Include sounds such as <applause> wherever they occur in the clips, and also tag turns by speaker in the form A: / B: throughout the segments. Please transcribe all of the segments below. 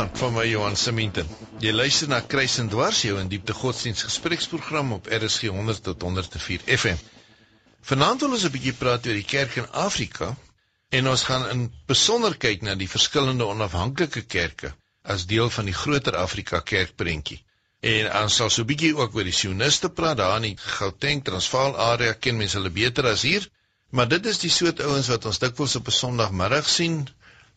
A: Goeienaand van my Johan Seminten. Jy luister na Kruis en Dwars jou in diepte godsdiens gespreksprogram op RSG 100 tot 104 FM. Vanaand wil ons 'n bietjie praat oor die kerk in Afrika en ons gaan in besonder kyk na die verskillende onafhanklike kerke as deel van die groter Afrika kerkprentjie. En ons sal so 'n bietjie ook oor die sioniste praat daar in die Gauteng Transvaal area ken mense hulle beter as hier. Maar dit is die soort ouens wat ons dikwels op 'n Sondagmiddag sien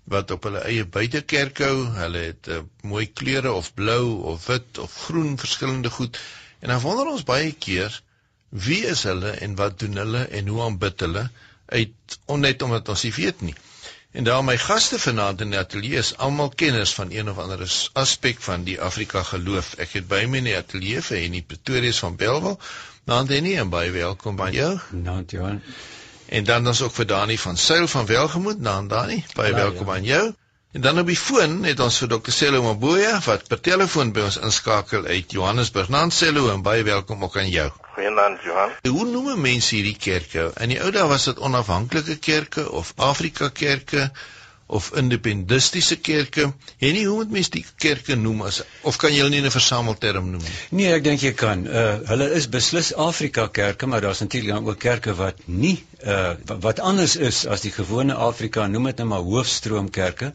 A: wat op hulle eie buitekerk hou. Hulle het uh, mooi kleure of blou of wit of groen verskillende goed. En dan wonder ons baie keer wie is hulle en wat doen hulle en hoe aanbid hulle uit onnet omdat ons nie weet nie. En daar my gaste vanaand in die ateljee is almal kenners van een of ander aspek van die Afrika geloof. Ek het by my in die ateljee vir Henny Pretorius van Belwel. Nou Henny en baie welkom by jou.
B: Nou Johan.
A: En dan ons ook vir Dani van Sail van Welgemoed, dan Dani, baie Hallo, welkom ja. aan jou. En dan op die foon het ons vir Dr. Sello Maboya wat per telefoon by ons inskakel uit Johannesburg. Nan Sello en baie welkom ook aan jou.
C: Goeienaand Johan.
A: Hoe noem mense hierdie kerke? In die ou dae was dit onafhanklike kerke of Afrika kerke of independentistiese kerke. En nie hoe moet mens die kerke noem as of kan jy hulle nie in 'n versamelterm noem nie?
B: Nee, ek dink jy kan. Uh hulle is beslis Afrika kerke, maar daar's natuurlik ook kerke wat nie uh wat anders is as die gewone Afrika, noem dit nou maar hoofstroomkerke.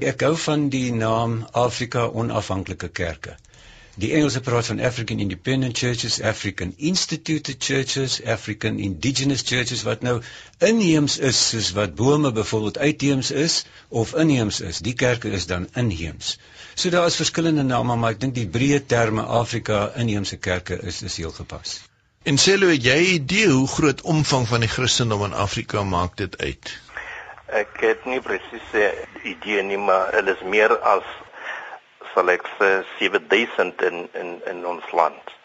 B: Ek hou van die naam Afrika Onafhanklike Kerke. Die Engelse praat van African Independent Churches, African Instituted Churches, African Indigenous Churches wat nou inheems is soos wat bome byvoorbeeld uitheems is of inheems is. Die kerke is dan inheems. So daar is verskillende name, maar ek dink die breë terme Afrika inheemse kerke is is heel gepas.
A: En sê hulle jy idee hoe groot omvang van die Christendom in Afrika maak dit uit?
C: Ek het nie presiese idee nie, maar hulle is meer as sal ek sê 7000 in in in ons land.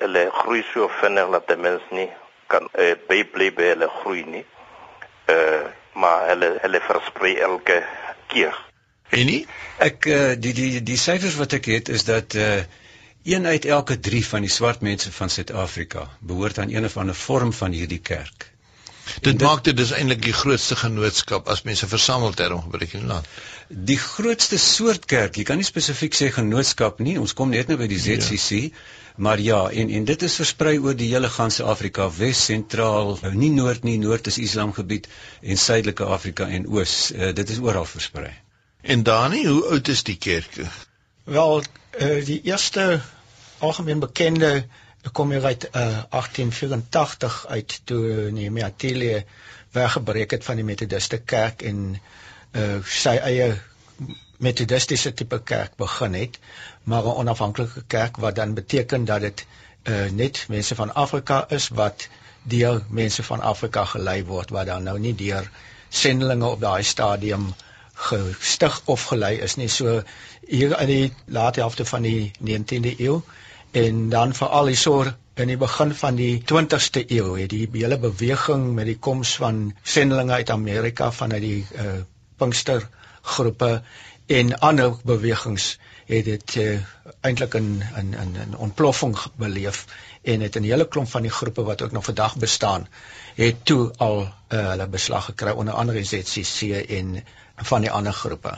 C: Hulle groei so vinnig dat die mens nie kan uh, by bly by hulle groei nie. Uh maar hulle hulle versprei elke keer.
A: En nie?
B: Ek uh, die die die syfers wat ek het is dat uh een uit elke 3 van die swart mense van Suid-Afrika behoort aan een of ander vorm van hierdie kerk.
A: Dit maak dit dus eintlik die grootste genootskap as mense versamel term gebruik in die land.
B: Die grootste soort kerk, jy kan nie spesifiek sê genootskap nie, ons kom net nou by die ZCC, ja. maar ja, en en dit is versprei oor die hele ganse Afrika, Wes, Sentraal, nie Noord nie, Noord is Islamgebied en Suidelike Afrika en Oos, uh, dit is oral versprei.
A: En Dani, hoe oud is die kerke?
D: Wel, uh, die eerste algemeen bekende Ek kom hier uit uh, 1884 uit toe Nehemia Telie weggebreek het van die Methodiste kerk en uh, sy eie Methodistiese tipe kerk begin het, maar 'n onafhanklike kerk wat dan beteken dat dit uh, net mense van Afrika is wat deur mense van Afrika gelei word wat dan nou nie deur sendelinge op daai stadium gestig of gelei is nie. So hier in die late helfte van die 19de eeu en dan veral hierso in die begin van die 20ste eeu het die hele beweging met die koms van sendelinge uit Amerika vanuit die uh, Pinkster groepe en ander bewegings het dit uh, eintlik in in in 'n ontploffing beleef en het 'n hele klomp van die groepe wat ook nog vandag bestaan het toe al uh, hulle beslag gekry onder andere ZCC en van die ander groepe.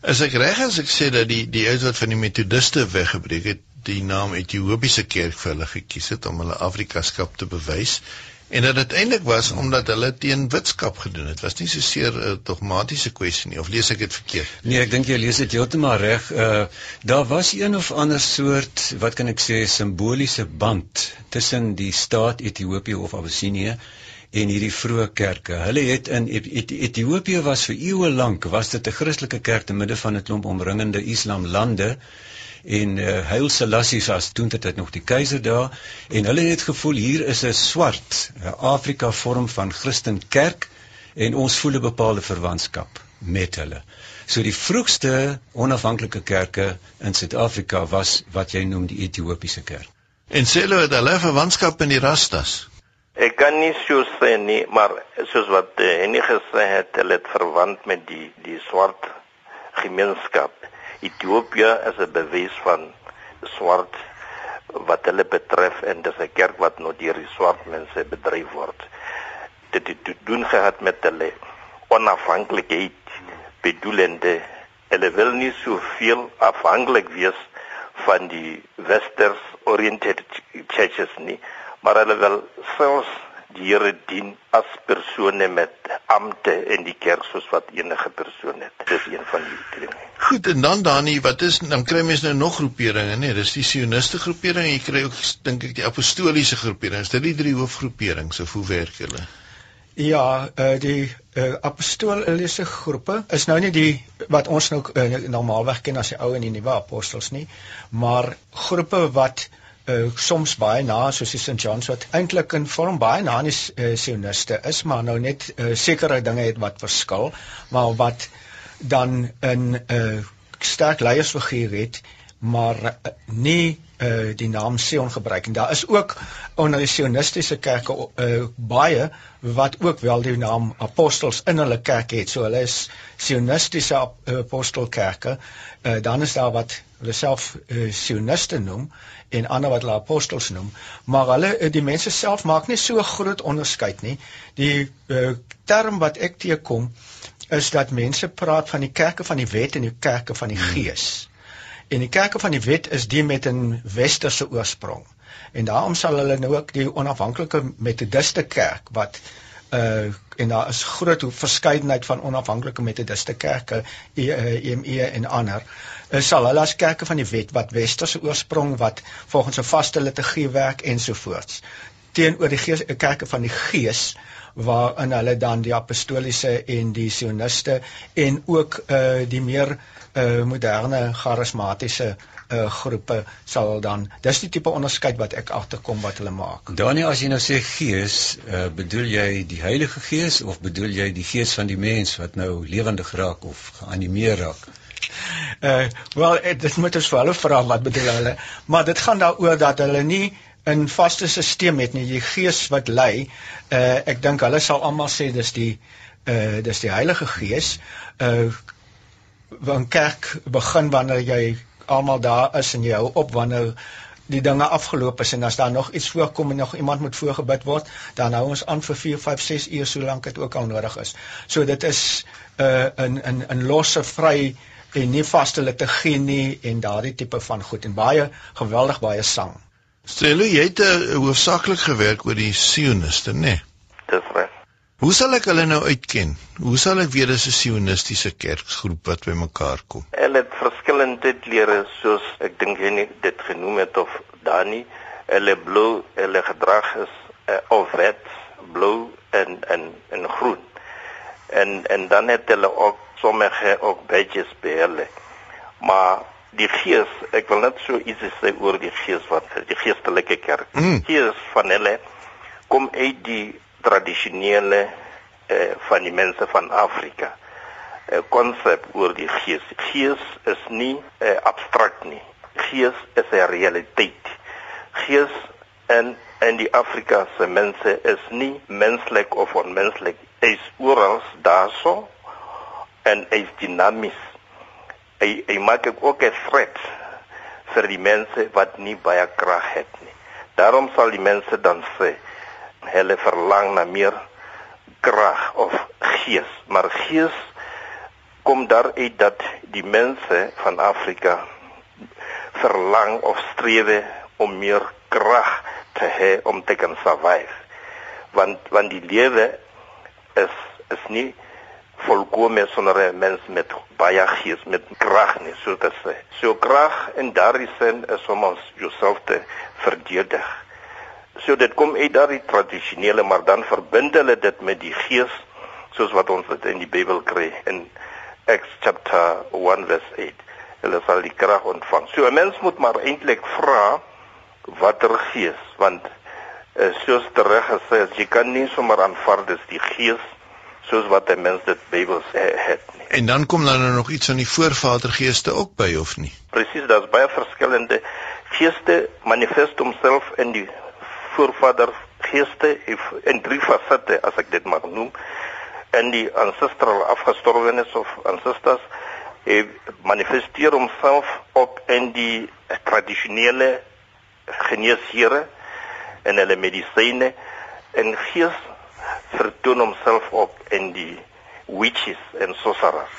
A: As ek reg is ek sê dat die die ouens wat van die metodiste weggebreek het die naam Ethiopiese kerk vir hulle gekies het om hulle Afrikaskap te bewys en dat dit eintlik was omdat hulle teen witskap gedoen het. Was nie so seer 'n uh, dogmatiese kwessie nie of lees ek dit verkeerd?
B: Nee, ek dink jy lees dit heeltemal reg. Uh daar was een of ander soort, wat kan ek sê, simboliese band tussen die staat Ethiopië of Abessinië en hierdie vroeë kerke. Hulle het in Ethiopië was vir eeue lank was dit 'n Christelike kerk te midde van 'n klomp omringende Islam lande en uh, Haile Selassie was toe dit nog die keiser daar en hulle het gevoel hier is 'n swart Afrika vorm van Christen kerk en ons voel 'n bepaalde verwantskap met hulle. So die vroegste onafhanklike kerke in Suid-Afrika was wat jy noem die Ethiopiese kerk.
A: En sê hulle het hulle verwantskap in die Rastas.
C: Ek kan nie so sê nie, maar soos wat uh, enige gesê het, hulle het verwant met die die swart gemeenskap. Ethiopië is 'n bewys van swart wat hulle betref en dis 'n kerk wat nou deur die swart mense bedryf word. Dit het te doen gehad met hulle onafhanklikheid bedoelende Hulle wil nie soveel afhanklik wees van die westers oriented churches nie, maar hulle wil selfs die Here dien as persone met ampte in die kerk soos wat enige persoon het. Dis een van die dinge.
A: Goed, en dan Dani, wat is dan kry mense nou nog groeperinge, nee, dis die sioniste groepering en jy kry ook dink ek die apostoliese groepering. Is dit die drie hoofgroeperings of hoe werk hulle?
D: Ja, uh, die uh, apostoliese groepe is nou nie die wat ons nou uh, normaalweg ken as die ou en die nuwe apostels nie, maar groepe wat uh, soms baie na soos die St. John's wat eintlik in vorm baie na die uh, sioniste is maar nou net uh, sekere dinge het wat verskil maar wat dan 'n uh, sterk leiersfiguur het maar uh, nie uh, die naam Sion gebruik en daar is ook onder die sionistiese kerke uh, baie wat ook wel die naam apostels in hulle kerk het so hulle is sionistiese apostelkerke uh, dan is daar wat hulle self uh, sioniste noem en ander wat hulle apostels noem, maar hulle eh, die mense self maak nie so groot onderskeid nie. Die uh, term wat ek teekom is dat mense praat van die kerke van die wet en die kerke van die hmm. gees. En die kerke van die wet is die met 'n westerse oorsprong. En daarom sal hulle nou ook die onafhanklike metodiste kerk wat uh en daar is groot verskeidenheid van onafhanklike metodiste kerke EME en ander sal hulle as kerke van die wet wat westerse oorsprong wat volgens 'n vaste liturgie werk ensovoorts teenoor die gees, kerke van die gees waarin hulle dan die apostoliese en die sioniste en ook uh die meer uh moderne charismatiese uh groepe sal dan dis die tipe onderskeid wat ek agterkom wat hulle maak.
B: Daniel as jy nou sê gees, uh bedoel jy die Heilige Gees of bedoel jy die gees van die mens wat nou lewendig raak of geanimeer raak?
D: Uh wel eh, dit moet ons vir hulle vra wat bedoel hulle, maar dit gaan daaroor dat hulle nie 'n vaste stelsel het nie, die gees wat lei. Uh ek dink hulle sal almal sê dis die uh dis die Heilige Gees. Uh want kerk begin wanneer jy almal daar is en jy hou op wanneer die dinge afgeloop is en as daar nog iets voorkom en nog iemand moet voorgebid word, dan hou ons aan vir 4, 5, 6 ure solank dit ook al nodig is. So dit is 'n uh, 'n 'n 'n losse vry en nie vaste liturgie nie en daardie tipe van goed en baie geweldig baie sang.
A: Stel jy het uh, hoofsaaklik gewerk oor die sioniste, né? Nee?
C: Dis reg.
A: Hoe sal ek hulle nou uitken? Hoe sal ek weet dis 'n sionistiese kerkgroep wat bymekaar kom?
C: Hulle het verskillende lere soos ek dink jy nie dit genoem het of Dani, hulle blou, hulle gedrag is uh, of wet blou en en en groen. En en dan het hulle ook sommige ook by hulle. Maar die gees, ek wil net so iets sê oor die gees wat die geestelike kerk. Mm. Gees van hulle kom uit die tradisionele eh van die mense van Afrika. 'n konsep oor die gees. Gees is nie eh, abstrakt nie. Gees is 'n realiteit. Gees in in die Afrika se mense is nie menslik of onmenslik. Hy is oral daarso en hy's dinamies. Hy hy maak ook 'n threat vir die mense wat nie baie krag het nie. Daarom sal die mense dan sê hulle verlang na meer krag of gees, maar gees kom daar uit dat die mense van Afrika verlang of streef om meer krag te hê om te kan survive. Want want die lewe is is nie volkome sonder 'n mens met baie gees met krag nie so te sê. So krag in daardie sin is om ons jouself te verdedig. So dit kom uit daardie tradisionele maar dan verbind hulle dit met die gees soos wat ons dit in die Bybel kry in Acts chapter 1 verse 8. Hulle sal die krag ontvang. So 'n mens moet maar eintlik vra watter gees want uh, soos tereg gesê jy kan nie sommer aanvaar dis die gees soos wat 'n mens dit Bybels het nie.
A: En dan kom daar nou nog iets van die voorvadergeeste ook by of nie?
C: Presies, daar's baie verskillende geeste manifest homself in die voorvadergeeste in drie fasette as ek dit mag noem. In die ancestral afgestorwenes of ancestors hy manifesteer homself op in die tradisionele geneesere en hulle medisyne en gees vertoon homself op in die witches en sorcerers.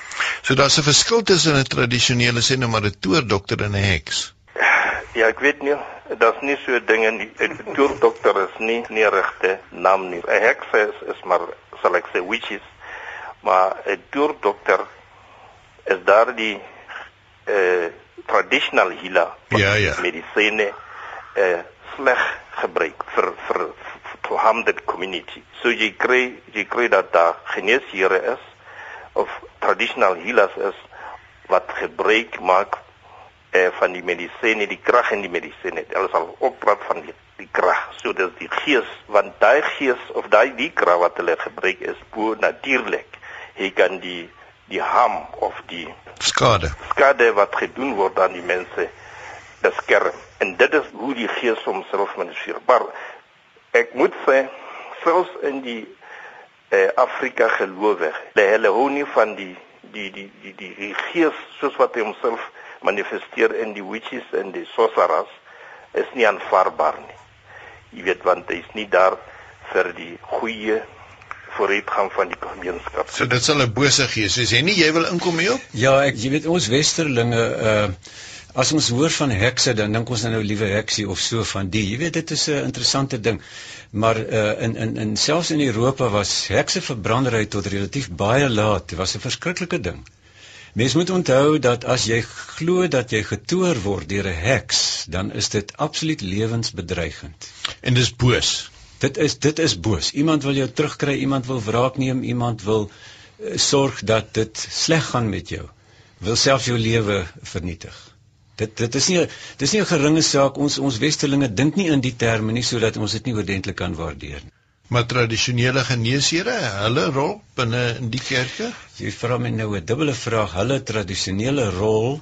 A: So daar's 'n verskil tussen 'n tradisionele sê nou maar 'n toordokter en 'n heks.
C: Ja, ek weet nie, daar's nie so dinge nie. 'n Toordokter is nie nie regte naam nie. 'n Heks is, is maar sal ek sê witches. Maar 'n toordokter is daardie eh uh, traditional healer
A: ja, ja.
C: medisyne eh uh, sleg gebruik vir vir to harm the community. So jy kry jy kry dat daar geneesheere is of traditional healers is wat gebruik maak eh van die medisyne, die krag in die medisyne. Hulle sal ook praat van die, die krag. So dis die gees want daai gees of daai die krag wat hulle gebruik is bo natuurlik. Hy kan die die harm of die
A: skade
C: skade wat gedoen word aan die mense beskerm. En dit is hoe die gees homself manifesteer. Maar ek moet sê selfs in die eh Afrika gelowig, hulle hou nie van die die die die die, die gees soos wat hy homself manifesteer in die witches en die sorcerers is nie aanvaarbaar nie. Jy weet want hy is nie daar vir die goeie vooruitgang van die gemeenskap.
A: So dit sal 'n bose gees wees. Jy nie jy wil inkom hier op?
B: Ja, ek jy weet ons westerlinge uh as ons hoor van hekse dan dink ons nou liewe heksie of so van die. Jy weet dit is 'n interessante ding. Maar uh in in in selfs in Europa was hekse verbrandery tot relatief baie laat. Dit was 'n verskriklike ding. Mens moet onthou dat as jy glo dat jy getoer word deur 'n heks, dan is dit absoluut lewensbedreigend.
A: En dis boos.
B: Dit is dit is boos. Iemand wil jou terugkry, iemand wil wraak neem, iemand wil uh, sorg dat dit sleg gaan met jou. Wil self jou lewe vernietig. Dit dit is nie dis nie 'n geringe saak. Ons ons westerlinge dink nie in die terme nie sodat ons dit nie oordentlik kan waardeer nie
A: maar tradisionele geneesere, hulle rol binne in die kerke?
B: Jy vra my nou 'n dubbele vraag. Hulle tradisionele rol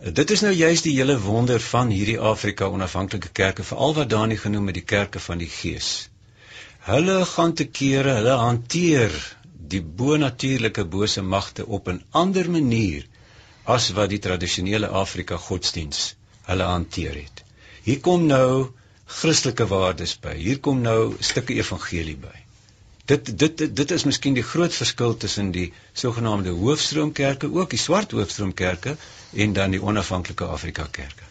B: Dit is nou juist die hele wonder van hierdie Afrika onafhanklike kerke, veral wat Dani genoem het die kerke van die Gees. Hulle gaan te kere, hulle hanteer die bonatuurlike bose magte op 'n ander manier as wat die tradisionele Afrika godsdiens hulle hanteer het. Hier kom nou Christelike waardes by. Hier kom nou stukke evangelie by. Dit dit dit, is miskien die groot verskil tussen die sogenaamde hoofstroomkerke, ook die swart hoofstroomkerke en dan die onafhanklike Afrika kerke.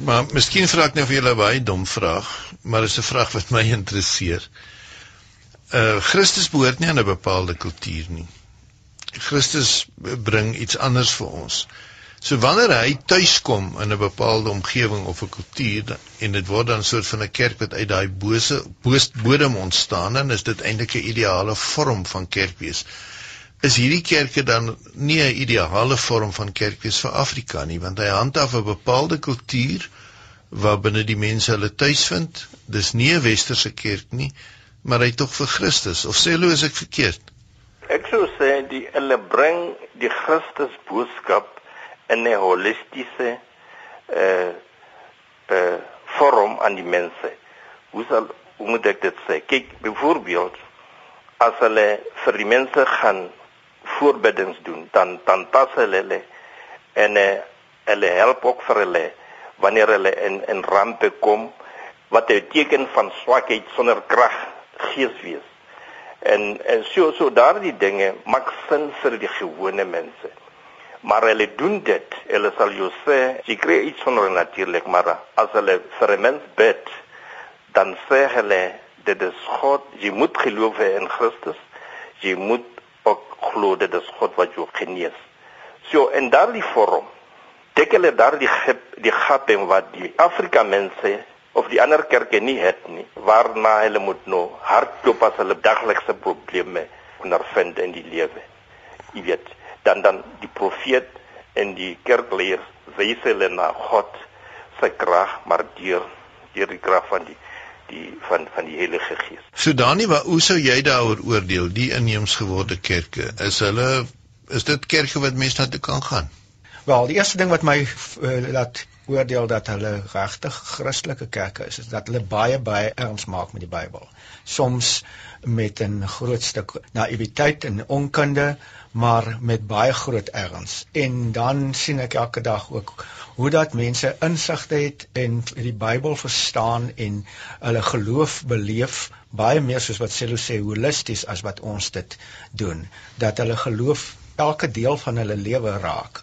A: Maar miskien vra ek nou vir julle 'n baie dom vraag, maar dit is 'n vraag wat my <laughs> interesseer. Uh Christus behoort nie aan 'n bepaalde kultuur nie. Christus bring iets anders vir ons. So wanneer hy tuis kom in 'n bepaalde omgewing of 'n kultuur en dit word dan 'n soort van 'n kerk wat uit daai bose bodem ontstaan en is dit eintlik 'n ideale vorm van kerk wees. Is hierdie kerke dan nie 'n ideale vorm van kerk wees vir Afrika nie want hy handhaaf 'n bepaalde kultuur waarbinne die mense hulle tuis vind. Dis nie 'n westerse kerk nie, maar hy tog vir Christus of sê hulle is ek verkeerd?
C: Ek sou sê die hulle bring die Christus boodskap in 'n holistiese eh eh vorm aan die mense. Hoe sal hoe moet ek dit sê? Kyk, byvoorbeeld as hulle vir die mense gaan voorbiddings doen, dan dan pas hulle en eh, hulle help ook vir hulle wanneer hulle in in rampe kom wat 'n teken van swakheid sonder krag gees wees. En en so so daardie dinge maak sin vir die gewone mense. Maar hulle doen dit. Hulle sal jou sê jy kry iets van natuurlik maar as hulle vir 'n mens bid dan sê hulle dit is God. Jy moet glo in Christus. Jy moet ook glo dit is God wat jou genees. So in daardie vorm dek hulle daardie die gappe wat die Afrika mense of die ander kerke nie het nie waarna hulle moet nou hardloop as hulle daglikse probleme ondervind in die lewe jy weet dan dan die profeet en die kerkleiers wys hulle na God se krag maar deur deur die krag van die die van van die Heilige Gees.
A: So Dani, wat hoe sou jy daaroor oordeel die inheems geworde kerke? Is hulle is dit kerke wat mense na toe kan gaan?
D: Wel, die eerste ding wat my uh, laat oordeel dat hulle regtig Christelike kerke is, is dat hulle baie baie erns maak met die Bybel. Soms met 'n groot stuk naïwiteit en onkunde, maar met baie groot erns. En dan sien ek elke dag ook hoe dat mense insigte het en die Bybel verstaan en hulle geloof beleef baie meer soos wat Selo sê holisties as wat ons dit doen. Dat hulle geloof elke deel van hulle lewe raak.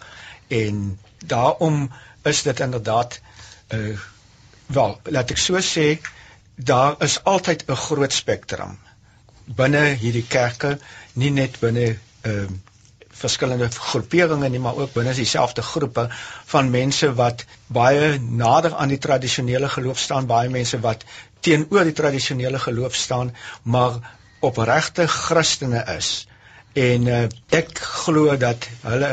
D: En daarom is dit inderdaad uh wel, laat ek so sê, daar is altyd 'n groot spektrum binne hierdie kerke, nie net binne ehm uh, verskillende groeperinge nie, maar ook binne dieselfde groepe van mense wat baie nader aan die tradisionele geloof staan, baie mense wat teenoor die tradisionele geloof staan, maar opregte Christene is. En uh, ek glo dat hulle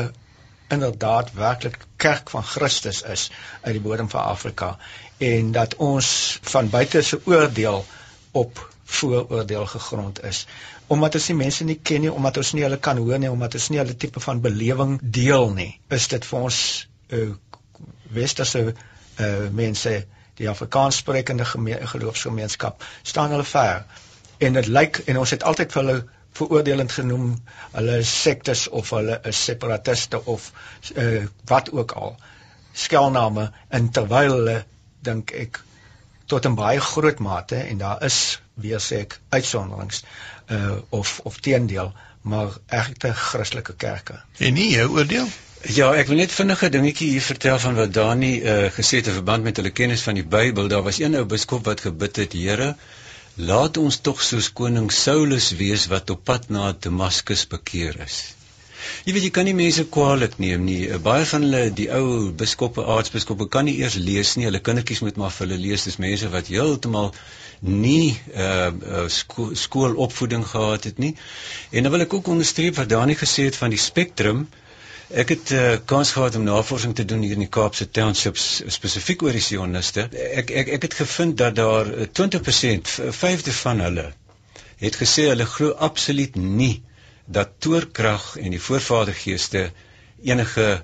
D: inderdaad werklik kerk van Christus is uit die bodem van Afrika en dat ons van buite se oordeel op vooroordeel gegrond is. Omdat ons nie mense nie ken nie omdat ons nie hulle kan hoor nie omdat ons nie hulle tipe van belewing deel nie is dit vir ons uh, westerse uh, mense die Afrikaans sprekende geloofsgemeenskap staan hulle ver. En dit lyk en ons het altyd vir hulle veroordelend genoem hulle is sektes of hulle is separatiste of uh, wat ook al skelname en terwyl hulle dink ek tot 'n baie groot mate en daar is weer sê ek uitsonderings uh of of teendeel maar egte Christelike kerke.
A: En nie jou oordeel?
B: Ja, ek wil net vinnige dingetjie hier vertel van wat Dani uh gesê het in verband met hulle kennis van die Bybel. Daar was een ou biskop wat gebid het, Here, laat ons tog soos koning Saulus wees wat op pad na Damaskus bekeer is. Jy weet jy kan nie mense kwaadlik neem nie. Baie van hulle, die ou biskoppe, aartsbiskoppe kan nie eers lees nie. Hulle kindertjies moet maar vir hulle lees. Dis mense wat heeltemal nie uh, uh sko skoolopvoeding gehad het nie. En dan wil ek ook onderstreep wat Dani gesê het van die spektrum. Ek het uh, kans gehad om navorsing te doen hier in die Kaapse Townships spesifiek oor die sioniste. Ek ek ek het gevind dat daar 20% vyfde van hulle het gesê hulle glo absoluut nie dat toorkrag en die voorvadergeeste enige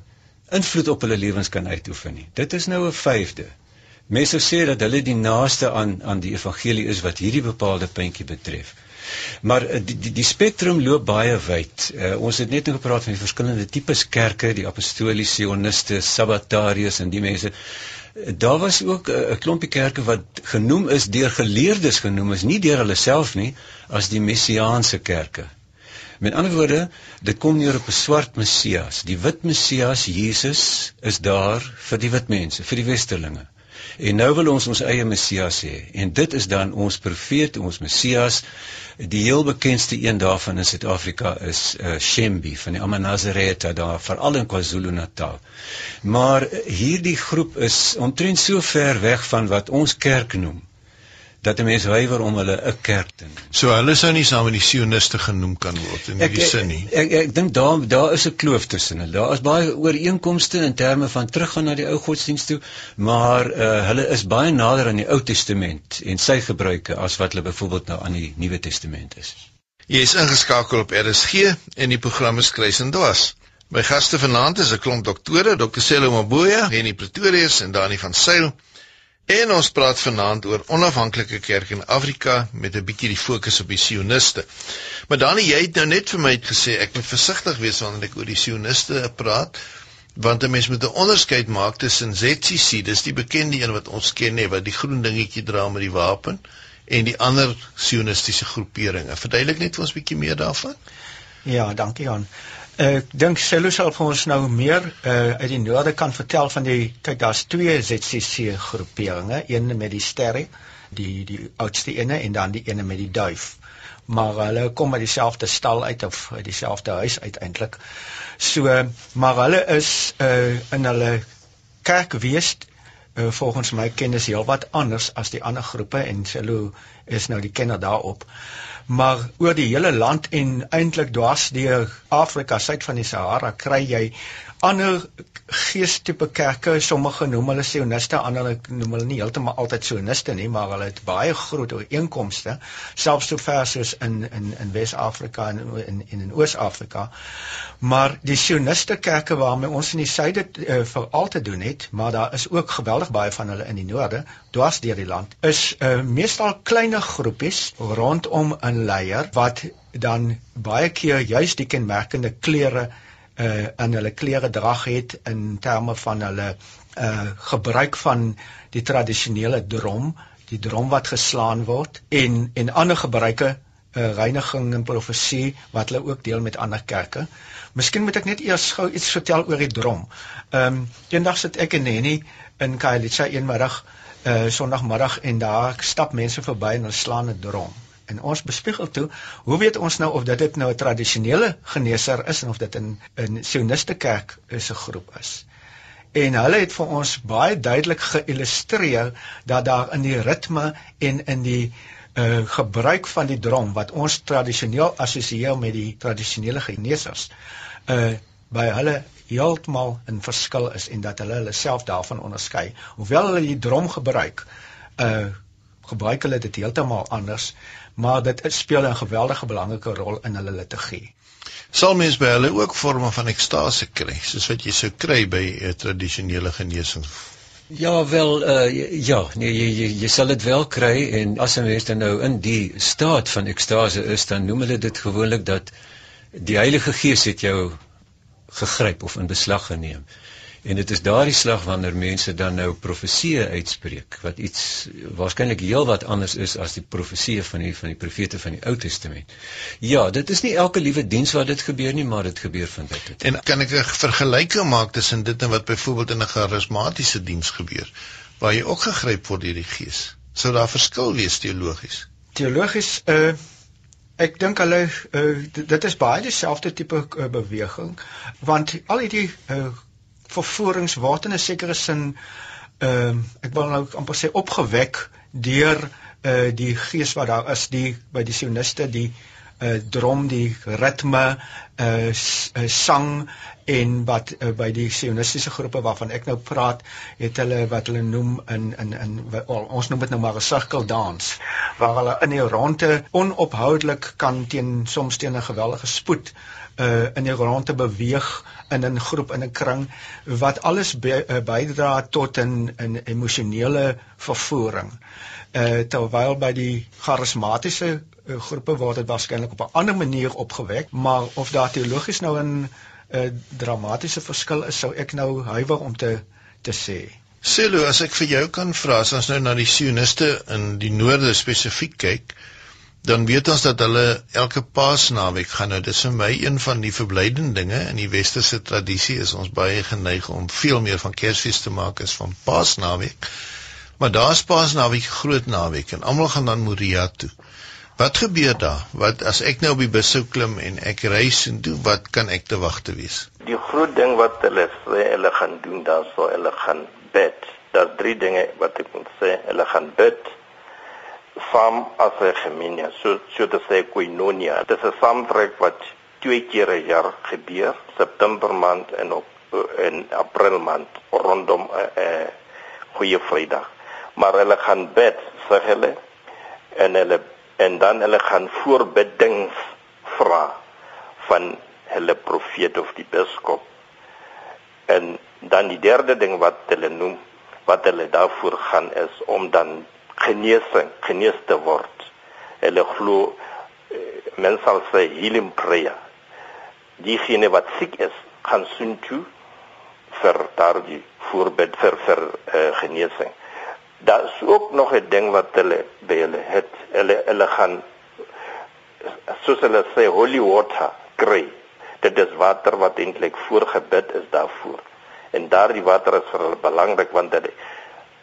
B: invloed op hulle lewens kan uitoefen nie. Dit is nou 'n vyfde. Mense sê dat hulle die naaste aan aan die evangelie is wat hierdie bepaalde puntjie betref. Maar eh, die die, die spektrum loop baie wyd. Uh, ons het net nou gepraat van die verskillende tipes kerke, die apostoliese, sioniste, sabbatariërs en die mense. Daar was ook 'n uh, klompie kerke wat genoem is deur geleerdes genoem is, nie deur hulle self nie, as die messiaanse kerke. Met ander woorde, dit kom neer op 'n swart Messias. Die wit Messias Jesus is daar vir die wit mense, vir die westerlinge. En nou wil ons ons eie Messias hê. En dit is dan ons profeet, ons Messias. Die heel bekendste een daarvan in Suid-Afrika is uh, Shembi van die Amanazareta daar, veral in KwaZulu-Natal. Maar hierdie groep is omtrent so ver weg van wat ons kerk noem dat 'n mens huiwer om hulle 'n kerk te noem.
A: So hulle sou nie saam met die sioniste genoem kan word in hierdie sin nie.
B: Ek ek, ek, ek dink daar daar is 'n kloof tussen hulle. Daar is baie ooreenkomste in terme van teruggaan na die ou godsdienst toe, maar uh, hulle is baie nader aan die Ou Testament en sy gebruike as wat hulle byvoorbeeld nou aan die Nuwe Testament is.
A: Jy is ingeskakel op RSG en die program is Kruis en Dwas. My gaste vanaand is 'n klomp doktore, Dr. Selo Maboya, Henny Pretorius en Dani van Sail. En ons praat vanaand oor onafhanklike kerk in Afrika met 'n bietjie die fokus op die sioniste. Maar Dani, jy het nou net vir my gesê ek moet versigtig wees wanneer ek oor die sioniste praat, want 'n mens moet 'n onderskeid maak tussen ZCC, dis die bekende een wat ons ken, nee, wat die groen dingetjie dra met die wapen en die ander sionistiese groeperinge. Verduidelik net vir ons 'n bietjie meer daarvan.
D: Ja, dankie Jan. Ek dink Selo sal vir ons nou meer uh, uit die noorde kan vertel van die kyk daar's twee ZCC groeperinge, een met die sterre, die die oudste ene en dan die ene met die duif. Maar hulle kom uit dieselfde stal uit of uit dieselfde huis uiteindelik. So maar hulle is uh, in hulle kerkwees uh, volgens my kennis heelwat anders as die ander groepe en Selo is nou die kenner daarop. Maar oor die hele land en eintlik dwars deur Afrika suid van die Sahara kry jy ander geestipe kerke, sommige noem hulle sioniste, ander noem hulle nie heeltemal altyd sioniste nie, maar hulle het baie groot ooreenkomste, selfs so ver soos in in in Wes-Afrika en in in in Oos-Afrika. Maar die sioniste kerke waarmee ons in die suide uh, veral te doen het, maar daar is ook geweldig baie van hulle in die noorde, dwars deur die land, is uh, meestal kleiner groepies rondom 'n leier wat dan baie keer juis die kenmerkende klere uh in hulle klere drag het in terme van hulle uh gebruik van die tradisionele drom, die drom wat geslaan word en en ander gebruike uh, reiniging en profesie wat hulle ook deel met ander kerke. Miskien moet ek net eers gou iets vertel oor die drom. Um, eendag sit ek en Nenny in Kailicha eenmiddag uh Sondagmiddag en daar stap mense verby en hulle slaan 'n drom. En ons bespiegel toe, hoe weet ons nou of dit dit nou 'n tradisionele geneeser is en of dit 'n 'n Sioniste kerk is 'n groep is. En hulle het vir ons baie duidelik geïllustreer dat daar in die ritme en in die uh gebruik van die drom wat ons tradisioneel assosieer met die tradisionele geneesers uh by hulle heeltemal 'n verskil is en dat hulle hulle self daarvan onderskei. Hoewel hulle die drom gebruik, uh gebruik hulle dit heeltemal anders, maar dit speel 'n geweldige belangrike rol in hulle liturgie.
A: Sal mens by hulle ook forme van ekstase kry, soos wat jy sou kry by 'n uh, tradisionele genesing
B: Ja wel uh, ja nee jy jy, jy sal dit wel kry en as 'n mens dan nou in die staat van ekstase is dan noem hulle dit gewoonlik dat die Heilige Gees het jou gegryp of in beslag geneem. En dit is daardie slag wanneer mense dan nou profeseë uitspreek wat iets waarskynlik heelwat anders is as die profeseë van die van die profete van die Ou Testament. Ja, dit is nie elke liewe diens waar dit gebeur nie, maar dit gebeur van tyd tot tyd.
A: En kan ek 'n vergelyking maak tussen dit en wat byvoorbeeld in 'n charismatiese diens gebeur waar jy ook gegryp word deur die Gees? Sou daar verskil wees teologies?
D: Teologies uh Ek dink hulle uh, dit is baie dieselfde tipe uh, beweging want al hierdie uh, vervorings word in 'n sekere sin ehm uh, ek wil nou amper sê opgewek deur uh, die gees wat daar is die by die sioniste die uh, drom die ritme eh uh, sang en wat uh, by die sionistiese groepe waarvan ek nou praat het hulle wat hulle noem in in in ons noem dit nou maar 'n sirkeldans waar hulle in die ronde onophoudelik kan teen soms teen 'n geweldige spoed uh, in die ronde beweeg in 'n groep in 'n kring wat alles be, uh, bydra tot 'n 'n emosionele vervoering. Uh terwyl by die charismatiese uh, groepe word dit waarskynlik op 'n ander manier opgewek, maar of daar teologies nou 'n uh, dramatiese verskil is, sou ek nou huiwer om te te sê.
A: Selo, as ek vir jou kan vra, as ons nou na die sioniste in die noorde spesifiek kyk, dan weet ons dat hulle elke Paasnaweek gaan nou dis vir my een van die verblydende dinge in die westerse tradisie is ons baie geneig om veel meer van Kersfees te maak as van Paasnaweek. Maar daar's Paasnaweek groot naweek en almal gaan dan Moria toe. Wat gebeur daar? Wat as ek nou op die bus sou klim en ek reis en toe wat kan ek te wag te wees?
C: Die groot ding wat hulle sê hulle gaan doen dan sou hulle gaan bid. Daar's drie dinge wat ek moet sê. Hulle gaan bid saam as 'n gemeenskap. So so te sê koinonia. Dit is 'n saamtrek wat twee keer 'n jaar gebeur, September maand en op in April maand rondom 'n uh, uh, goeie Vrydag. Maar hulle gaan bid, sê hulle, en hulle en dan hulle gaan voorbiddings vra van hulle profeet of die biskop. En dan die derde ding wat hulle noem wat hulle daarvoor gaan is om dan genesing genees te word. Hulle glo eh, mense sal sê healing prayer. Diegene wat siek is, gaan soen toe vir daardie voorbid vir vir uh, genesing. Daar is ook nog 'n ding wat hulle by hulle het. Hulle hulle gaan soos hulle sê holy water kry. Dit is water wat eintlik voorgebid is daarvoor. En daardie water is vir hulle belangrik want dit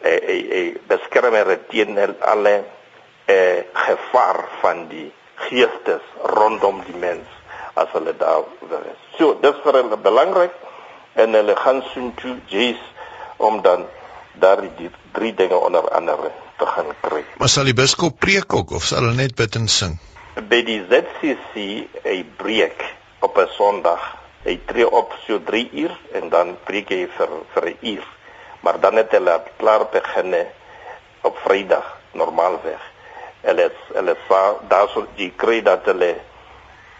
C: eh eh, eh beskermer teen alle eh gevaar van die geestes rondom die mens as hulle daar is. So, dit is vir hulle belangrik en hulle gaan soen toe Jesus om dan daar die drie dinge onder andere te gaan kry.
A: Maar sal die biskop preek ook of sal hulle net bid en sing?
C: By die ZCC 'n preek op 'n Sondag. Hy tree op so 3 uur en dan preek hy vir vir 'n uur maar dan het hulle klaar begin op Vrydag normaalweg. Hulle hulle sa daar sou die kry dat hulle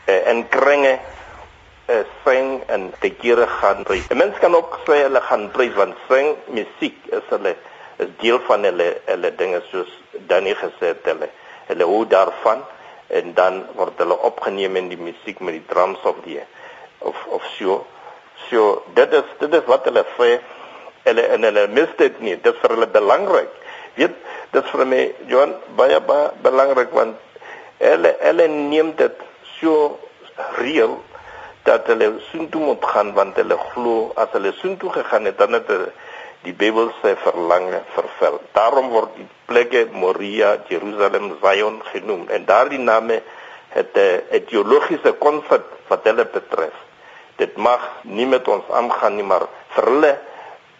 C: eh, in kringe eh, sing en te kere gaan prys. Mense kan ook sê hulle gaan prys want sing musiek is hulle is deel van hulle hulle dinge soos Danny gesê het hulle hulle hou daarvan en dan word hulle opgeneem in die musiek met die drums of die of of so so dit is dit is wat hulle sê hulle en hulle mis dit nie. Dit is vir hulle belangrik. Weet, dit is vir my Johan baie baie belangrik want hulle hulle neem dit so reël dat hulle soontoe moet gaan want hulle glo as hulle soontoe gegaan het dan het die Bybel se verlange vervul. Daarom word die plekke Moria, Jerusalem, Zion genoem en daardie name het 'n etiologiese konsep wat hulle betref. Dit mag nie met ons aangaan nie, maar vir hulle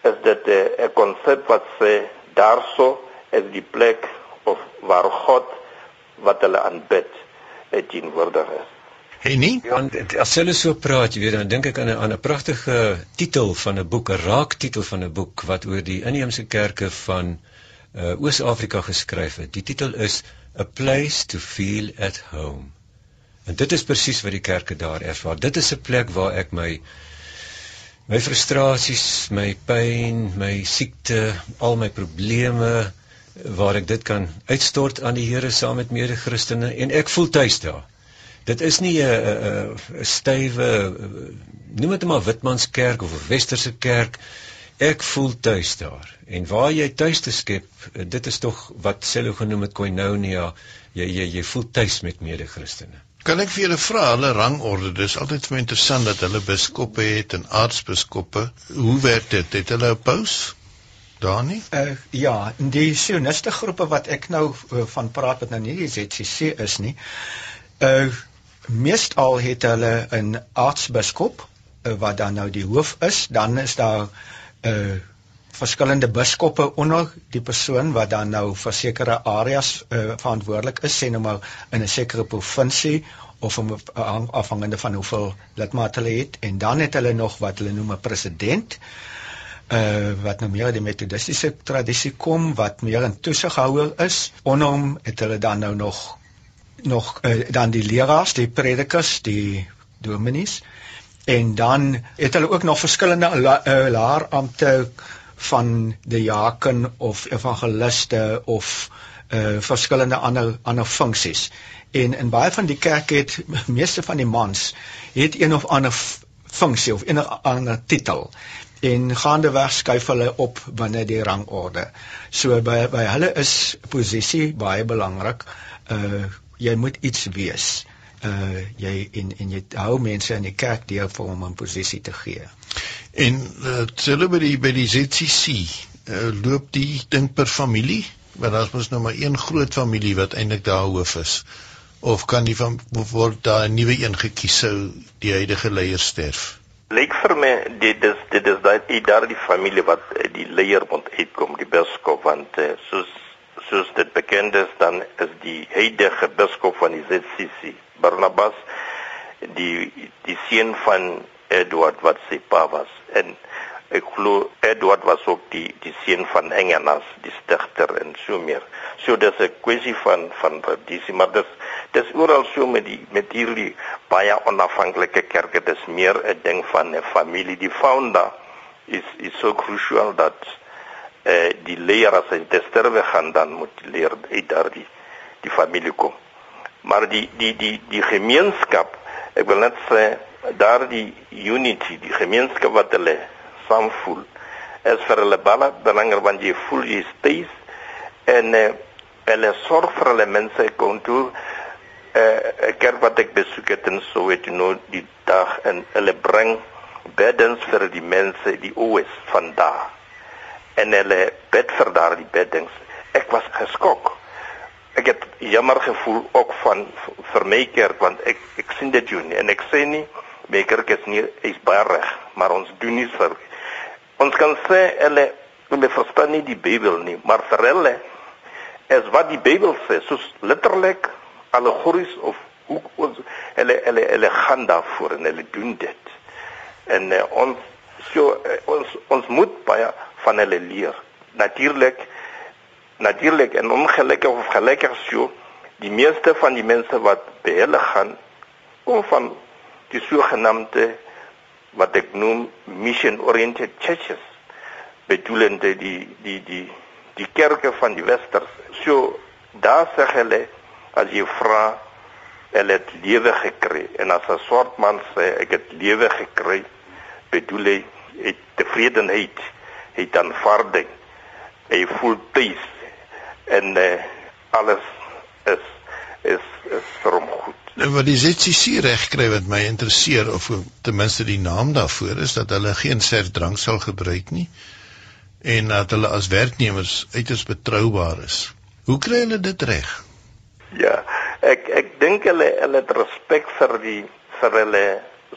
C: is dit 'n konsep wat sê daarso is die plek of waar God wat hulle aanbid, het teenwoordig is.
A: Hey nee.
B: Ja, as hulle so praat, jy weet, dan dink ek aan 'n aan 'n pragtige titel van 'n boek, 'n raaktitel van 'n boek wat oor die inheemse kerke van uh, Oos-Afrika geskryf het. Die titel is A Place to Feel at Home. En dit is presies wat die kerke daar ervaar. Dit is 'n plek waar ek my my frustrasies, my pyn, my siekte, al my probleme waar ek dit kan uitstort aan die Here saam met mede-Christene en ek voel tuis daar. Dit is nie 'n 'n stywe noem dit maar Witmanskerk of 'n Westerse kerk. Ek voel tuis daar. En waar jy tuis te skep, dit is tog wat Sello genoem het koinonia. Jy jy jy voel tuis met mede-Christene.
A: Kan ek vir julle vra hulle rangorde? Dis altyd vir my interessant dat hulle biskoppe het en aartsbiskoppe. Hoe werk dit? Het hulle 'n paus? Daar nie?
D: Uh, ja, die sioniste groepe wat ek nou uh, van praat wat nou nie die ZCC is nie. Uh meestal het hulle 'n aartsbiskop uh, wat dan nou die hoof is, dan is daar uh verskillende biskoppe onder die persoon wat dan nou vir sekere areas uh, verantwoordelik is, sê nou maar in 'n sekere provinsie of om afhangende van hoeveel lidmate hulle het. En dan het hulle nog wat hulle noem 'n president uh wat nou meer uit die metodistiese tradisie kom wat meer 'n toesighouer is. Onder hom het hulle dan nou nog nog uh, dan die leraars die predikers die dominees en dan het hulle ook nog verskillende la, uh, laarampte van diaken of evangeliste of uh verskillende ander ander funksies. En in baie van die kerke het <laughs> meeste van die mans het een of ander funksie of 'n ander titel en gaande weg skuif hulle op binne die rangorde. So by by hulle is posisie baie belangrik. Uh jy moet iets wees. Uh jy en en jy hou mense in die kerk deur vir hom 'n posisie te gee.
A: En uh, hulle by die by die ZCC uh, loop die ding per familie, want daar's mos nou maar een groot familie wat eintlik daar hoof is. Of kan die van word daar 'n nuwe een gekies sou die huidige leier sterf?
C: Lyk vir my dit is dit is daai daar die familie wat eh, die leier moet uitkom, die biskop want uh, soos soos dit bekend is dan is die huidige biskop van die ZCC Barnabas die die seun van Edward wat sy pa was. En ek glo Edward was ook die die seun van Engenas die stigter en so meer. So dis 'n kwessie van van tradisie maar dis dis oral so met die met hierdie baie onafhanklike kerke dis meer 'n ding van 'n familie. Die founder is is so crucial dat eh die leier as hy te sterwe gaan dan moet die leier uit daardie die familie kom. Maar die die die die gemeenskap ek wil net sê daardie unity, die gemeenskap wat hulle saam voel, is vir hulle baie belangrik want jy voel jy steeds en uh, hulle sorg vir hulle mense kom toe uh, ek het wat ek besoek het in Soweto nou die dag en hulle bring beddens vir die mense die oues van daar en hulle bed vir daardie beddens ek was geskok. Ek het jammer gevoel ook van vir my kerk want ek ek sien dit doen. En ek sê nie my kerk is nie is baie reg, maar ons doen nie vir ons kan sê hulle hulle verstaan nie die Bybel nie, maar vir hulle is wat die Bybel sê, soos letterlik allegories of hoe ons hulle hulle hulle gaan daarvoor en hulle doen dit. En uh, ons so uh, ons ons moet baie van hulle leer. Natuurlik natuurlik en ongelukkig of gelukkig so die meeste van die mense wat by hulle gaan kom van die sogenaamde wat ek noem mission oriented churches. Bedoelende die die die die kerke van die westers. So daar sê hulle as jy vra hulle het lewe gekry. En as 'n swart man sê ek het lewe gekry bedoel hy het tevredenheid het aanvaarding hy voel tuis en uh, alles is is is vir hom goed.
A: Nou wat die ZCC reg kry wat my interesseer of ten minste die naam daarvoor is dat hulle geen sterk drank sal gebruik nie en dat hulle as werknemers uiters betroubaar is. Hoe kry hulle dit reg?
C: Ja, ek ek dink hulle hulle het respek vir die vir hulle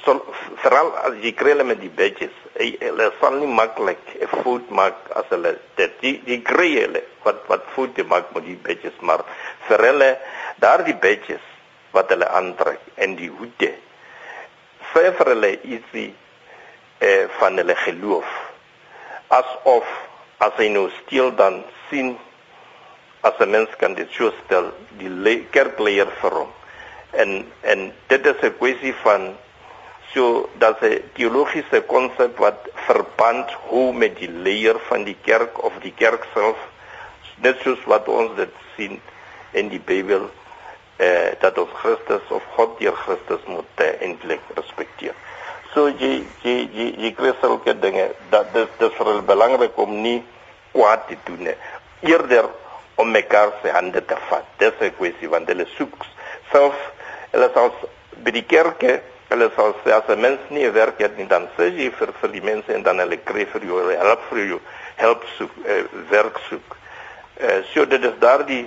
C: so veral as jy kry hulle met die badges. Hulle sal nie maklik 'n food maak as hulle dit die die kry hulle wat wat food te maak met die badges, maar vir hulle daardie badges wat hulle aantrek en die hoede sê vir hulle ietsie eh van hulle geloof asof as hy nou steel dan sien as 'n mens kan dit so stel die kerkleier vir hom en en dit is 'n kwessie van so dat 'n teologiese konsep wat verband hou met die leier van die kerk of die kerk self net soos wat ons dit sien in die Bybel eh dat ons Christus of God deur Christus moet uh, eintlik respekteer. So jy jy jy jy kry sulke dinge dat dit dis vir hulle belangrik om nie kwaad te doen nie. Eerder om mekaar se hande te vat. Dis 'n kwessie want hulle soek self hulle sal by die kerke hulle sal sê as 'n mens nie 'n werk het nie dan sê jy vir vir die mense en dan hulle kry vir jou help vir jou help soek uh, werk soek. Uh, so dit is daardie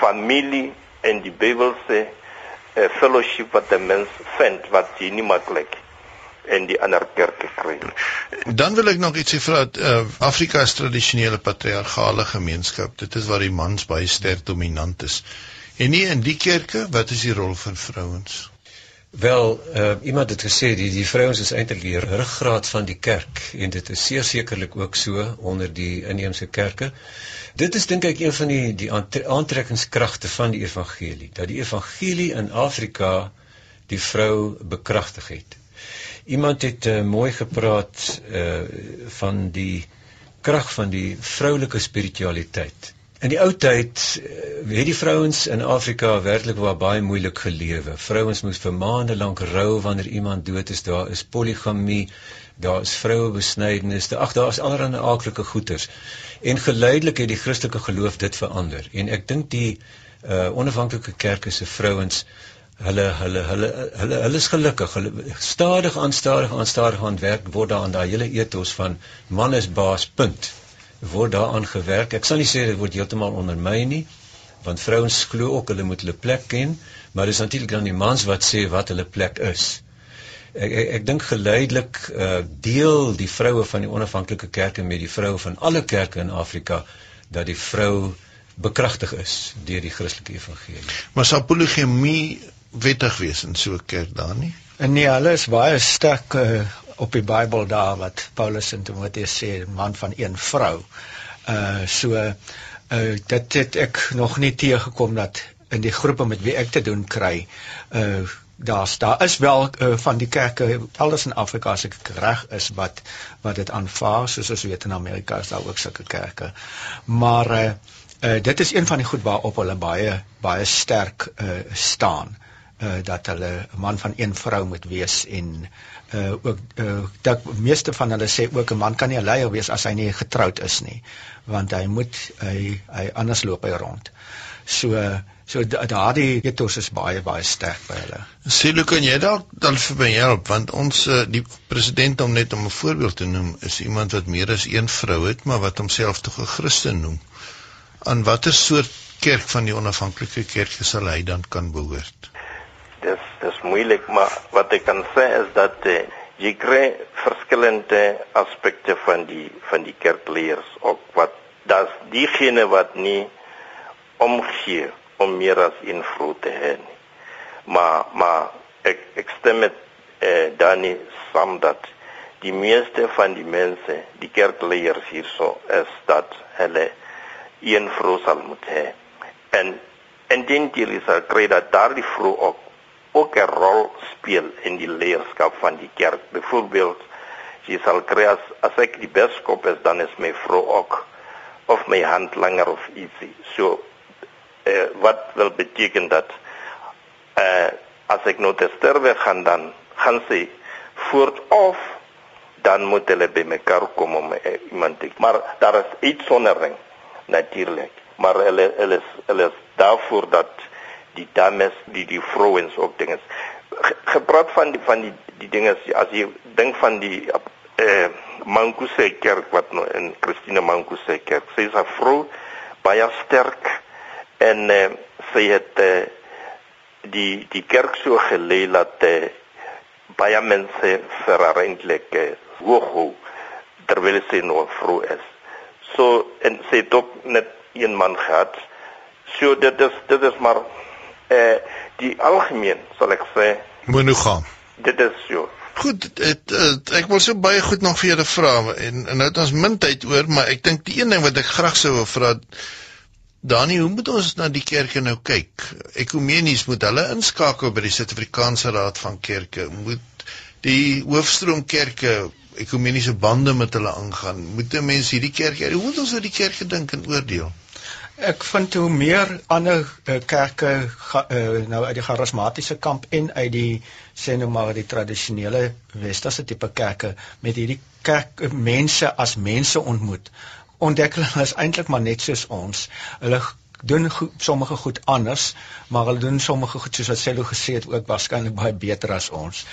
C: familie en die Bybelse uh, fellowship wat 'n mens vind wat jy nie maklik en die ander kerke kry.
A: Dan wil ek nog ietsie vra. Uh, Afrika is tradisionele patriargale gemeenskap. Dit is waar die mans baie sterk dominant is. En nie in die kerke, wat is die rol van vrouens?
B: Wel, uh, iemand het gesê die die vrouens is eintlik die ruggraat van die kerk en dit is sekerlik ook so onder die inheemse kerke. Dit is dink ek een van die die aantrekkingskragte van die evangelie, dat die evangelie in Afrika die vrou bekragtig het. Iemand het uh, mooi gepraat uh van die krag van die vroulike spiritualiteit. In die ou tyd uh, het die vrouens in Afrika werklik baie moeilik gelewe. Vrouens moes vir maande lank rou wanneer iemand dood is. Daar is poligamie, daar is vroue besnydenis. Ag, daar is allerlei aardige goeters. En geleidelik het die Christelike geloof dit verander. En ek dink die uh onafhanklike kerke se vrouens hulle hulle hulle hulle hulle is gelukkig. Hulle stadig aan stadig aan stadig aan werk word daar aan daai hele ethos van man is baas punt. Word daaraan gewerk. Ek sal nie sê dit word heeltemal ondermyn nie, want vrouens glo ook hulle moet hulle plek ken, maar dis natuurlik dan die mans wat sê wat hulle plek is. Ek ek, ek dink geleidelik uh, deel die vroue van die onafhanklike kerke met die vroue van alle kerke in Afrika dat die vrou bekragtig is deur die Christelike evangelie.
A: Maar sal poligamie wettig wees in so 'n kerk daar nie.
D: En nee, hulle is baie sterk uh, op die Bybel daar wat Paulus in Timoteus sê, man van een vrou. Uh so uh dit het ek nog nie teëgekom dat in die groepe met wie ek te doen kry uh daar's daar is wel uh, van die kerke elders in Afrika as ek reg is wat wat dit aanvaar soos ons weet in Amerika is daar ook sulke kerke maar uh, uh dit is een van die goed waarop hulle baie baie sterk uh staan uh, dat hulle 'n man van een vrou moet wees en uh ook uh dat meeste van hulle sê ook 'n man kan nie 'n leier wees as hy nie getroud is nie want hy moet hy hy anders loop hy rond. So so daardie ethos is baie baie sterk by hulle.
A: Sê hoe kan jy dalk dan vir my help want ons die president om net om 'n voorbeeld te noem is iemand wat meer as een vrou het maar wat homself tog 'n Christen noem. Aan watter soort kerk van die onafhanklike kerk sal hy dan kan behoort?
C: Dis dis moeilik maar wat ek kan sê is dat uh, jy kry verskillende aspekte van die van die kerkleers ook wat dat diegene wat nie omgee om meer as invloed te hê maar maar ek ek stem met eh, Dani saam dat die meeste van die mense die kerkleers hierso is dat hulle een vrou sal moet hê. En en dit is al kry dat daardie vrou ook ook 'n rol speel in die leierskap van die kerk. Byvoorbeeld, jy sal kry as, as ek die biskop is, dan is my vrou ook of my handlanger of ietsie. So eh wat wil beteken dat eh as ek nou te sterwe gaan dan gaan sy voort of dan moet hulle by mekaar kom om uh, iemand te maar daar is iets sonderring natuurlik maar hulle hulle hulle daarvoor dat die dames, die die vrouens ook dinge. Ge, gepraat van die van die die dinge as jy dink van die eh Mankuse kerk wat nou in Christine Mankuse kerk. Sy is 'n vrou baie sterk en eh, sy het eh, die die kerk so gelei dat eh, baie mense verarentlik eh, hoog hou terwyl sy nog vrou is. So en sy het ook net een man gehad. So dit is dit is maar eh die algemeen sal ek sê
A: monogam.
C: Dit is so.
A: Goed, het, het, ek wil so baie goed nog vir julle vra en, en nou het ons min tyd oor, maar ek dink die een ding wat ek graag sou wil vra Danie, hoe moet ons na die kerke nou kyk? Ekumenies moet hulle inskakel by die Suid-Afrikaanse Raad van Kerke. Moet die hoofstroomkerke ekumeniese bande met hulle aangaan? Moet mense hierdie kerke, hoe moet ons oor die kerke dink en oordeel?
D: Ek vind hoe meer ander uh, kerke ga, uh, nou uit die charismatiese kamp en uit die sê nou maar die tradisionele westerse tipe kerke met hierdie kerk mense as mense ontmoet ontdek hulle is eintlik maar net soos ons. Hulle doen goed, sommige goed anders, maar hulle doen sommige goed soos wat Sello gesê het ook waarskynlik baie beter as ons.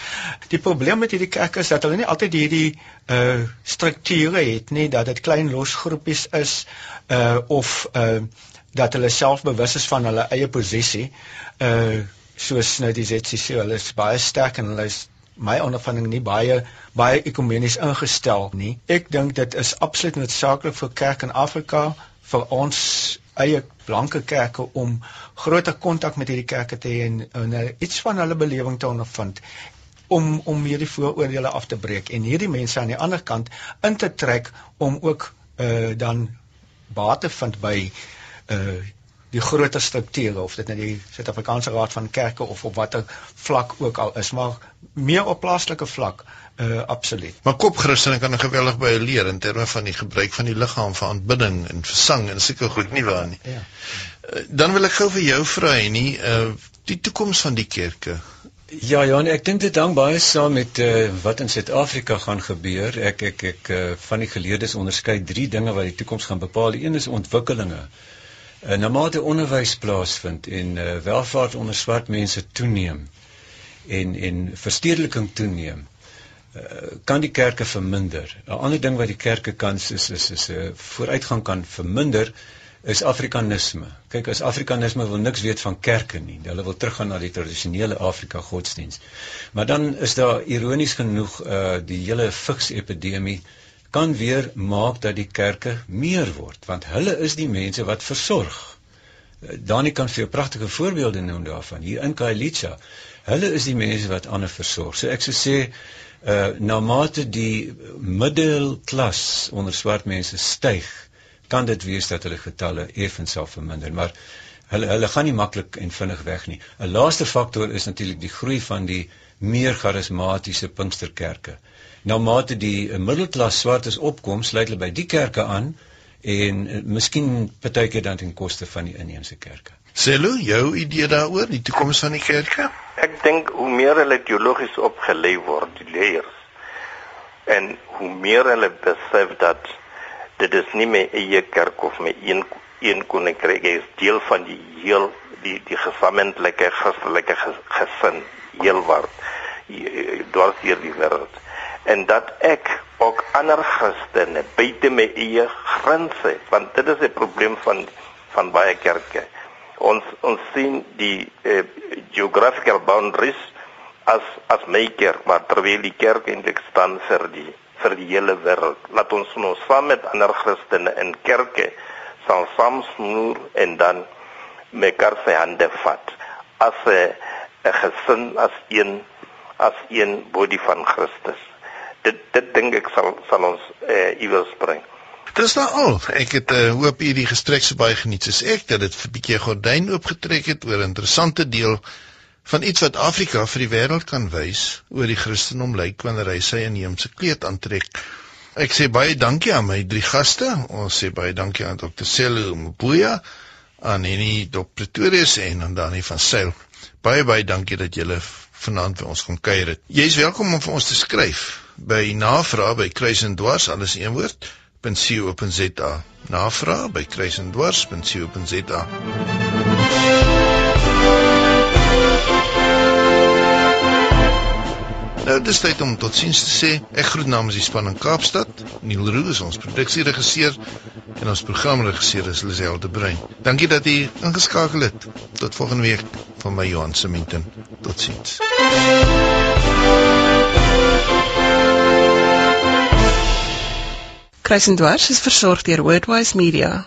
D: Die probleem met hierdie kerke is dat hulle nie altyd hierdie uh strukture het nie, dat dit klein los groepies is uh of uh dat hulle self bewus is van hulle eie posisie. Uh soos nou die ZCC, hulle is baie sterk en hulle is my ondervinding nie baie baie ekumenies ingestel nie. Ek dink dit is absoluut noodsaaklik vir kerk in Afrika vir ons eie blanke kerke om groter kontak met hierdie kerke te hê en, en iets van hulle belewing te ondervind om om hierdie vooroordeele af te breek en hierdie mense aan die ander kant in te trek om ook uh dan baat te vind by uh die groter strukture of dit nou die Suid-Afrikaanse Raad van Kerke of op watter vlak ook al is, maar meer op plaaslike vlak uh absoluut.
A: Maar kopchristene kan geweldig baie leer in terme van die gebruik van die liggaam vir aanbidding en vir sang en seker goed nie waar nie. Ja. Uh, dan wil ek gou vir jou vra nie uh die toekoms van die kerke.
B: Ja ja, ek dink dit hang baie saam met uh wat in Suid-Afrika gaan gebeur. Ek ek ek uh, van die geleerdes onderskei drie dinge wat die toekoms gaan bepaal. Een is ontwikkelinge. Uh, na mate onderwys plaasvind en uh, welvaart onder swart mense toeneem en en verstedeliking toeneem uh, kan die kerke verminder. 'n Ander ding wat die kerke kan is is is 'n uh, vooruitgang kan verminder is afrikanisme. Kyk, as afrikanisme wil niks weet van kerke nie. Hulle wil teruggaan na die tradisionele Afrika godsdiens. Maar dan is daar ironies genoeg uh die hele vigs epidemie kan weer maak dat die kerke meer word want hulle is die mense wat versorg. Eh, Dani kan vir 'n pragtige voorbeelde noem daarvan hier in Kailicha. Hulle is die mense wat ander versorg. So ek sou sê uh na mate die middelklas onder swart mense styg, kan dit wees dat hulle getalle effens sal verminder, maar hulle hulle gaan nie maklik en vinnig weg nie. 'n Laaste faktor is natuurlik die groei van die meer charismatiese Pinksterkerke nou mate die eh, middelklas swartes opkom, sluit hulle by die kerke aan en uh, miskien partykeer dan ten koste van die inheemse kerke.
A: Selo, jou idee daaroor die toekoms van die kerke?
C: Ek dink hoe meer hulle teologies opgelei word, die leers en hoe meer hulle besef dat dit is nie my eie kerk of my een een koninkryk is deel van die heel die die gesamentlike Christelike gesin heelwat deur die wêreld en dat ek ook ander Christene buite my eie grense want dit is 'n probleem van van baie kerke ons ons sien die uh, geographical boundaries as as my kerk maar terwyl die kerk eintlik staan vir die vir die hele wêreld laat ons nou saam met ander Christene in kerke sal samsnoer en dan mekaar se hande vat as 'n gesin as een as een body van Christus dit dit dink ek sal sal ons uh, iewers bring.
A: Dis nou al. Ek het uh, hoop hierdie gesprek so baie geniet soos ek dat dit 'n bietjie gordyn oopgetrek het oor 'n interessante deel van iets wat Afrika vir die wêreld kan wys oor die Christendom lyk wanneer hy sy inheemse kleed aantrek. Ek sê baie dankie aan my drie gaste. Ons sê baie dankie aan Dr. Celo Mbuya, aan Henny Dr. Pretorius en aan Dani van Sail. Baie baie dankie dat julle vanaand vir ons kom kuier. Jy is welkom om vir ons te skryf by navraag by kruisendwars alles een woord www.co.za. Navraag by kruisendwars.co.za. Nou dis tyd om totsiens te sê. Ek groet namens die span in Kaapstad. Neil Roo is ons produksieregisseur en ons programregisseur is Lisel de Bruin. Dankie dat u ingeskakel het. Tot volgende week van my Johan Seminten. Totsiens.
E: Kruisendwars is versorg deur Wordwise Media.